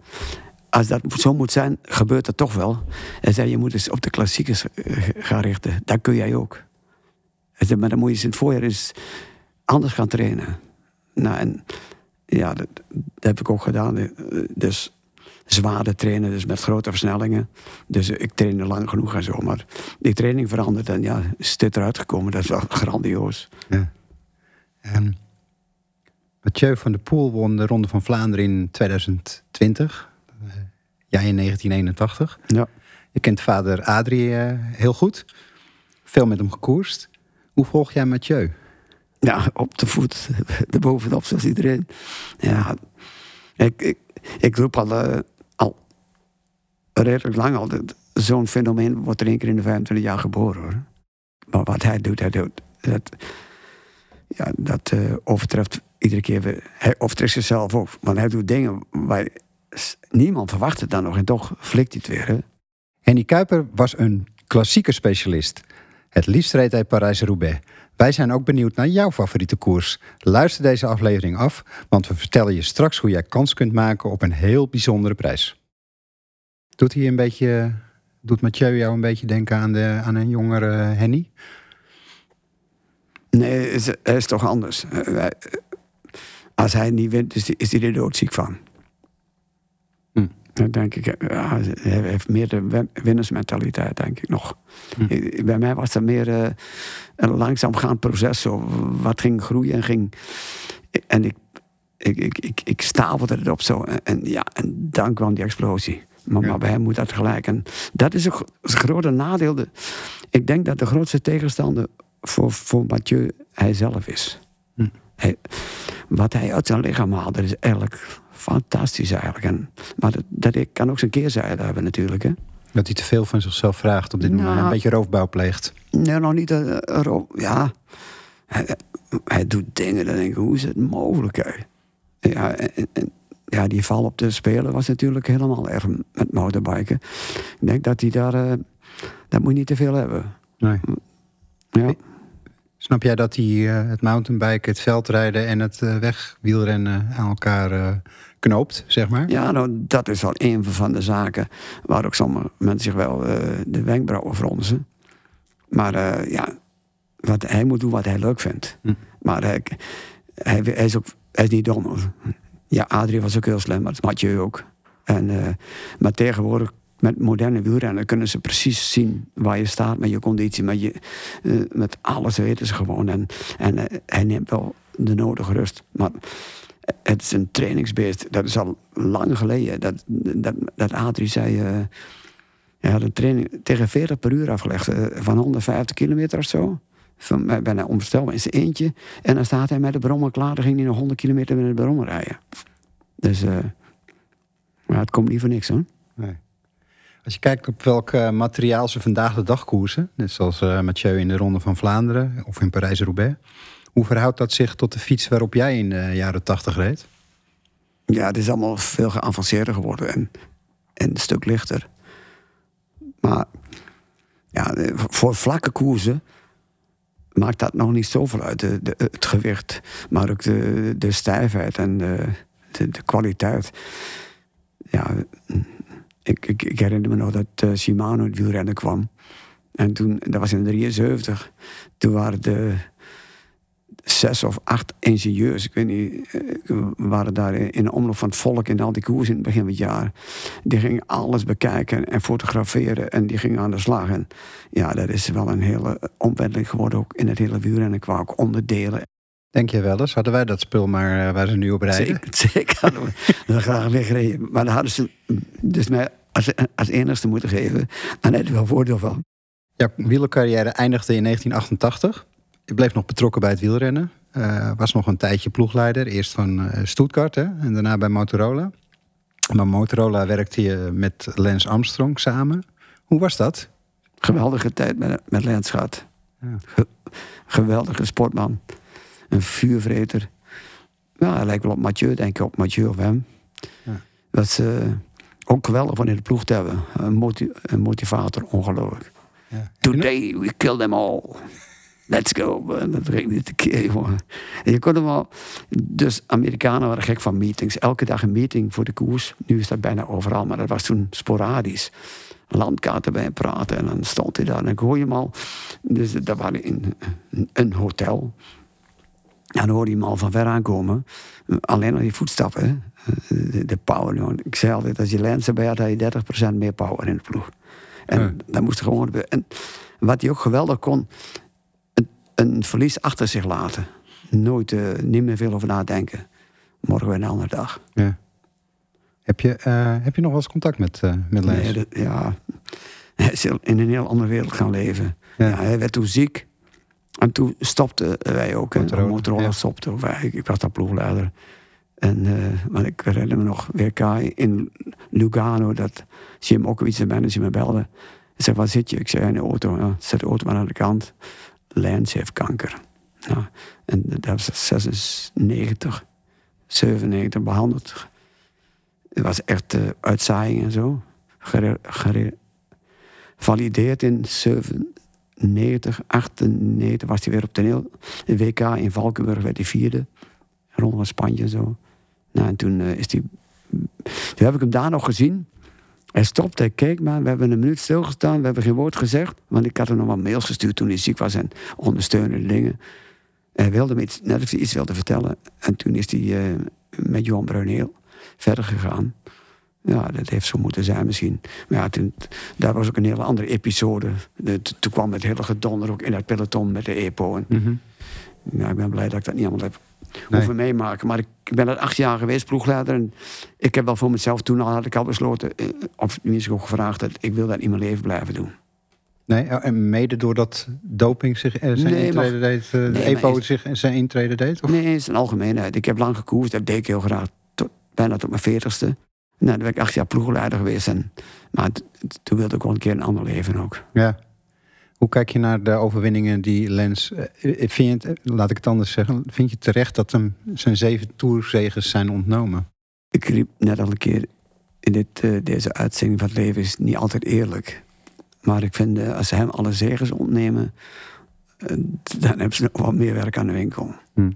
als dat zo moet zijn, gebeurt dat toch wel. Hij zei, je moet eens op de klassiekers eh, gaan richten. Dat kun jij ook. Maar dan moet je eens in het voorjaar eens anders gaan trainen. Nou, en ja, dat, dat heb ik ook gedaan. Eh, Dus zwaarder trainen, dus met grote versnellingen. Dus eh, ik trainde lang genoeg en zo. Maar die training verandert en ja, is dit eruit gekomen. Dat is wel (laughs) grandioos. Ja. En Mathieu van der Poel won de Ronde van Vlaanderen in 2020. Jij in 1981. Ja. Je kent vader Adrie eh, heel goed. Veel met hem gekoerst. Hoe volg jij Mathieu? Ja, op de voet, (laughs) erbovenop zoals iedereen. Ja, ik, ik, ik roep al, eh, al redelijk lang al. Zo'n fenomeen wordt er één keer in de 25 jaar geboren hoor. Maar wat hij doet, hij doet dat, ja, dat eh, overtreft iedere keer weer. Hij overtreft zichzelf ook. Want hij doet dingen waar niemand verwacht het dan nog. En toch flikt hij het weer. Hè? Henny Kuiper was een klassieke specialist. Het liefst reed hij Parijs-Roubaix. Wij zijn ook benieuwd naar jouw favoriete koers. Luister deze aflevering af, want we vertellen je straks hoe jij kans kunt maken op een heel bijzondere prijs. Doet hij een beetje, doet Mathieu jou een beetje denken aan, de, aan een jongere Henny? Nee, is, hij is toch anders. Eh, wij- als hij niet wint, is is hij er doodziek van. Dan denk ik, ja, hij heeft meer de win- winnersmentaliteit, denk ik nog. Hm. Bij mij was dat meer eh, een langzaamgaand proces. Zo, wat ging groeien en ging. En ik, ik, ik, ik, ik stapelde het op zo. En, en ja, en dan kwam die explosie. Maar, Ja. maar bij hem moet dat gelijk. En dat is een gro- een grote nadeel. De- Ik denk dat de grootste tegenstander voor, voor Mathieu hij zelf is. Hm. Hij- wat hij uit zijn lichaam haalt, dat is eigenlijk fantastisch eigenlijk. En, maar dat, dat kan ook zijn keerzijde hebben natuurlijk. Hè? Dat hij te veel van zichzelf vraagt op dit moment. Nou. Een beetje roofbouw pleegt. Nee, nog niet. erop. ja, hij, hij doet dingen, dan denk ik, hoe is het mogelijk? Hè? Ja, en, en- ja, die val op de Spelen was natuurlijk helemaal erg met motorbiken. Ik denk dat hij daar, eh, dat moet je niet te veel hebben. Nee. Ja. Snap jij dat die, eh, het mountainbiken, het veldrijden en het wegwielrennen aan elkaar knoopt, zeg maar? Ja, nou, dat is wel een van de zaken waar ook sommige mensen zich wel eh, de wenkbrauwen fronsen. Maar eh, ja, wat, hij moet doen wat hij leuk vindt. Hm. Maar hij, hij, hij is ook hij is niet dom. hoor. Ja, Adrie was ook heel slim, maar dat Mathieu ook. En, eh, maar tegenwoordig, met moderne wielrennen, kunnen ze precies zien waar je staat met je conditie. Met, je, eh, met alles weten ze gewoon. En, en eh, hij neemt wel de nodige rust. Maar het is een trainingsbeest. Dat is al lang geleden. Dat, dat, dat Adrie zei. eh hij had een training tegen 40 per uur afgelegd. eh, van 150 kilometer of zo. Van, mij bijna onvoorstelbaar in zijn eentje. En dan staat hij met de brommer klaar. Dan ging hij nog 100 kilometer met de brommer rijden. Dus eh maar het komt niet voor niks hoor. Nee. Als je kijkt op welk eh, materiaal ze vandaag de dag koersen, net zoals eh, Mathieu in de Ronde van Vlaanderen of in Parijs-Roubaix, hoe verhoudt dat zich tot de fiets waarop jij in de jaren 80 reed? Ja, het is allemaal veel geavanceerder geworden en, en een stuk lichter. Maar ja, de- voor vlakke koersen maakt dat nog niet zoveel uit. De, het gewicht, maar ook de, de stijfheid en de, de, de kwaliteit. Ja, ik, herinner me nog dat eh, Shimano het wielrennen kwam. En toen, dat was in 73, toen waren de zes of acht ingenieurs, ik weet niet, eh, waren daar in de omloop van het volk in al die koers in het begin van het jaar. Die gingen alles bekijken en fotograferen en die gingen aan de slag. En ja, dat is wel een hele omwenteling geworden ook in het hele wielrennen qua ook onderdelen. Denk je wel eens? Hadden wij dat spul maar eh, waar ze nu op rijden? Zeker, (laughs) zeker hadden we dat graag weggereden. Maar dan hadden ze dus mij als, als enigste moeten geven. Dan had je wel voordeel van. Jouw wielercarrière eindigde in 1988. Je bleef nog betrokken bij het wielrennen. Eh, was nog een tijdje ploegleider. Eerst van eh, Stuttgart hè, en daarna bij Motorola. Maar Motorola werkte je met Lance Armstrong samen. Hoe was dat? Geweldige tijd met, met Lens gehad. Ja. Ge- geweldige sportman. Een vuurvreter. Ja, hij lijkt wel op Mathieu, denk ik, op Mathieu of hem. Ja. Dat is ook geweldig van in de ploeg te hebben. Een, een motivator, ongelooflijk. Ja. Today we kill them all. Let's go. Dat ging niet te keer, jongen. En je kon hem wel... Dus Amerikanen waren gek van meetings. Elke dag een meeting voor de koers. Nu is dat bijna overal, maar dat was toen sporadisch. Landkaarten bij praten en dan stond hij daar en hoor je hem al. Dus dat was in een hotel. En dan hoorde je hem al van ver aankomen. Alleen al die voetstappen. hè. De, power. jongen. Ik zei altijd, als je lens erbij had, had je 30% meer power in de ploeg. En Ja. dat moest gewoon gebeuren. En wat hij ook geweldig kon, een, verlies achter zich laten. Nooit, eh, niet meer veel over nadenken. Morgen weer een andere dag. Ja. Heb, je, eh, heb je nog wel eens contact met, eh met? Nee, dat- ja, hij is in een heel andere wereld gaan leven. Ja. Ja. hij werd toen ziek. En toen stopten wij ook. hè. Motorola, Motorola ja. stopte. Wij, ik was daar ploegleider. En uh, maar ik herinner me nog WK in Lugano dat Jim Okowitz, de manager, me belde. Hij zei, waar zit je? Ik zei, in de auto. Ja, zet de auto maar aan de kant. Lance heeft kanker. Ja, en dat was 96, 97 behandeld. Het was echt uh, uitzaaiing en zo. Gere, gere, valideerd in 97, 98 was hij weer op toneel. De WK in Valkenburg werd hij vierde. Ronde van Spanje en zo. Nou, en toen uh, is hij... Toen heb ik hem daar nog gezien. Hij stopte, hij keek maar. We hebben een minuut stilgestaan. We hebben geen woord gezegd. Want ik had hem nog wat mails gestuurd toen hij ziek was. En ondersteunende dingen. Hij wilde me iets, net of hij iets wilde vertellen. En toen is hij uh, met Johan Bruineel verder gegaan. Ja, dat heeft zo moeten zijn misschien. Maar ja, toen, daar was ook een hele andere episode. De, toen kwam het hele gedonder ook in het peloton met de EPO. En, mm -hmm. ja, ik ben blij dat ik dat niet allemaal heb nee. hoeven meemaken. Maar ik, ben er acht jaar geweest, ploegleider. En ik heb wel voor mezelf, toen al had ik al besloten... of tenminste ook gevraagd, dat ik wil dat in mijn leven blijven doen. Nee, en mede doordat doping zich zijn nee, intrede maar, deed, de nee, EPO is, zich zijn intrede deed? Of? Nee, het is een algemeenheid. Ik heb lang gekoerst, dat deed ik heel graag. Tot, bijna tot mijn veertigste. Nou, dan ben ik acht jaar ploegleider geweest. En, maar toen wilde ik wel een keer een ander leven ook. Ja. Hoe kijk je naar de overwinningen die Lens... Vind je het, laat ik het anders zeggen. Vind je terecht dat hem zijn zeven toerzeges zijn ontnomen? Ik riep net al een keer in dit, deze uitzending van het leven is niet altijd eerlijk. Maar ik vind, als ze hem alle zegens ontnemen... eh, dan hebben ze nog wat meer werk aan de winkel. Hm.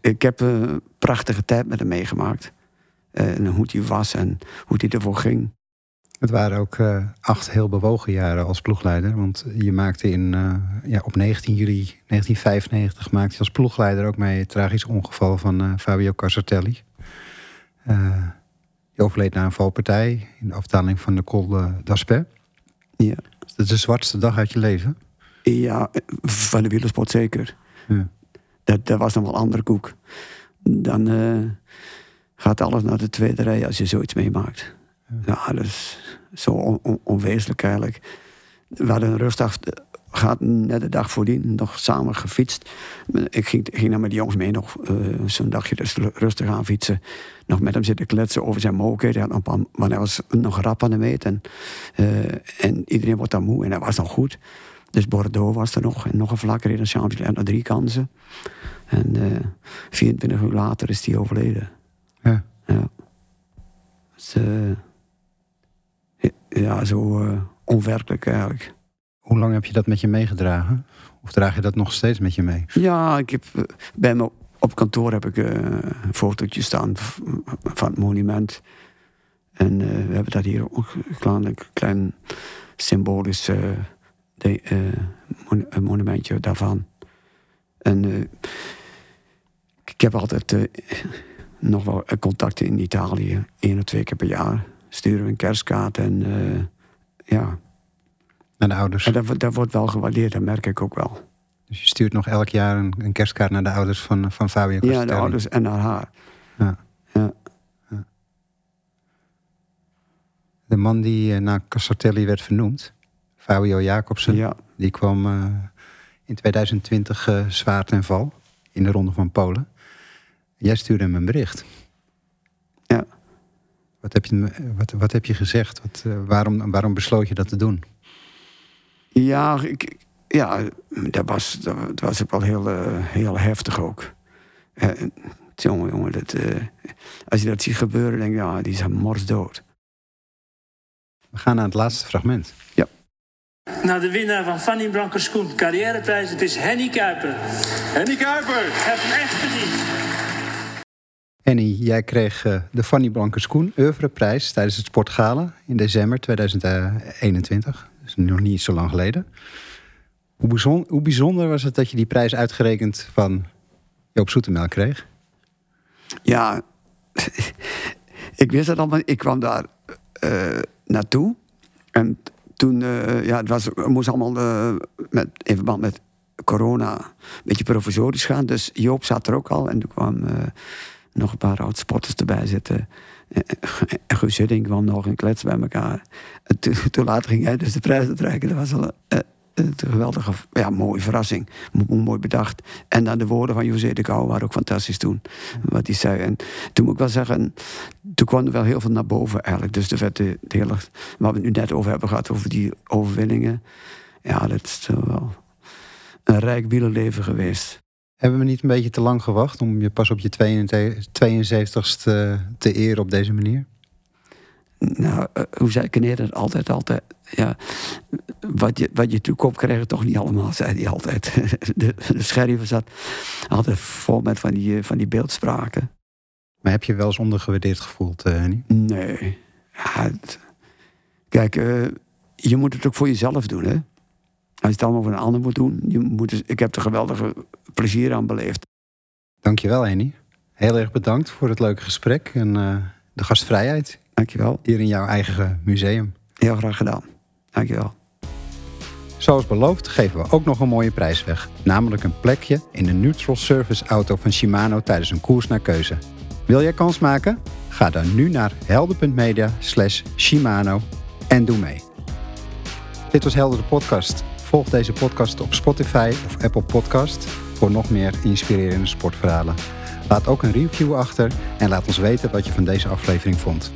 Ik heb een prachtige tijd met hem meegemaakt. Eh, En hoe hij was en hoe hij ervoor ging. Het waren ook eh, acht heel bewogen jaren als ploegleider. Want je maakte in, eh, ja, op 19 juli 1995 maakte je als ploegleider ook mee het tragisch ongeval van eh, Fabio Casartelli. Die overleed na een valpartij in de afdaling van de Col d'Aspet. Ja. Dat is de zwartste dag uit je leven. Ja, van de wielersport zeker. Ja. Dat, dat was nog wel een andere koek. Dan gaat alles naar de tweede rij als je zoiets meemaakt. Ja, dat is zo on- on- onwezenlijk eigenlijk. We hadden een rustdag gehad, net de dag voordien, nog samen gefietst. Ik ging, ging dan met die jongens mee nog eh, zo'n dagje rustig aan fietsen. Nog met hem zitten kletsen over zijn mogelijkheden. Hij had nog een paar- Want hij was nog rap aan de meet. En, eh, en iedereen wordt dan moe en hij was nog goed. Dus Bordeaux was er nog. En nog een vlakke in Champions nog drie kansen. En eh 24 uur later is hij overleden. Ja. Ja. Dus, eh, ja, zo eh, onwerkelijk eigenlijk. Hoe lang heb je dat met je meegedragen? Of draag je dat nog steeds met je mee? Ja, ik heb, eh, bij me op kantoor heb ik eh, een fotootje staan van het monument. En we hebben dat hier ook een klein, een klein symbolisch de, mon- monumentje daarvan. En ik heb altijd nog wel contacten in Italië. één of twee keer per jaar sturen we een kerstkaart. En eh, ja, Naar de ouders. en dat, wordt- dat wordt wel gewaardeerd, dat merk ik ook wel. Dus je stuurt nog elk jaar een, een kerstkaart naar de ouders van, van Fabio Ja, Castelli. de ouders en naar haar. Ja. Ja. De man die eh, naar werd vernoemd, Fabio Jacobsen, Ja, die kwam eh, in 2020 eh, zwaar ten val in de Ronde van Polen. Jij stuurde hem een bericht. Ja. Wat heb je, wat, wat heb je gezegd? Wat, eh, waarom, waarom besloot je dat te doen? ja, ik, ja dat, was, dat was ook wel heel, eh, heel heftig ook. Eh, jongen, jongen, dat, eh, als je dat ziet gebeuren, denk je, ja, die is morsdood. We gaan naar het laatste fragment. naar de winnaar van Fanny Blankers-Koen carrièreprijs. Het is Henny Kuiper. Henny Kuiper. Hij heeft hem echt verdiend. Henny, jij kreeg eh, de Fanny Blankers-Koen Oeuvreprijs tijdens het Sportgala in december 2021. Dat is nog niet zo lang geleden. Hoe, bijzon- hoe bijzonder was het dat je die prijs uitgerekend van Joop Zoetemelk kreeg? Ja, (laughs) ik wist het al, maar ik kwam daar eh, naartoe. En toen, eh, ja, het was, moest allemaal met, in verband met corona een beetje provisorisch gaan. Dus Joop zat er ook al. En toen kwam nog een paar oud-sporters erbij zitten. En- En Guus Hiddink kwam nog een klets bij elkaar. En toen, later ging hij dus de prijs uitreiken. Dat was al eh, een geweldige, ja, mooie verrassing. Mo- Mooi bedacht. En dan de woorden van José de Gouw waren ook fantastisch toen. Wat hij zei. En toen moet ik wel zeggen, toen kwam er wel heel veel naar boven eigenlijk. Dus er werd de, de hele, waar we het nu net over hebben gehad, over die overwinningen. Ja, dat is wel een rijk wielerleven geweest. Hebben we niet een beetje te lang gewacht om je pas op je 72ste te eren op deze manier? Nou, eh, hoe zei Kneer altijd, altijd? Ja, wat je, wat je toekomt krijg je toch niet allemaal, zei hij altijd. (laughs) De, de zat altijd vol met van die, eh, van die beeldspraken. Maar heb je wel eens ondergewaardeerd gevoeld, eh, Henny? Nee. Ja, het- kijk, je moet het ook voor jezelf doen, hè? Als je het allemaal voor een ander moet doen. Je moet, dus- ik heb er geweldige plezier aan beleefd. Dankjewel, Henny. Heel erg bedankt voor het leuke gesprek en eh, de gastvrijheid Dankjewel. hier in jouw eigen museum. Heel graag gedaan. Dankjewel. Zoals beloofd geven we ook nog een mooie prijs weg. Namelijk een plekje in de Neutral Service auto van Shimano tijdens een koers naar keuze. Wil jij kans maken? Ga dan nu naar helder.media slash Shimano en doe mee. Dit was Helder de podcast. Volg deze podcast op Spotify of Apple Podcast voor nog meer inspirerende sportverhalen. Laat ook een review achter en laat ons weten wat je van deze aflevering vond.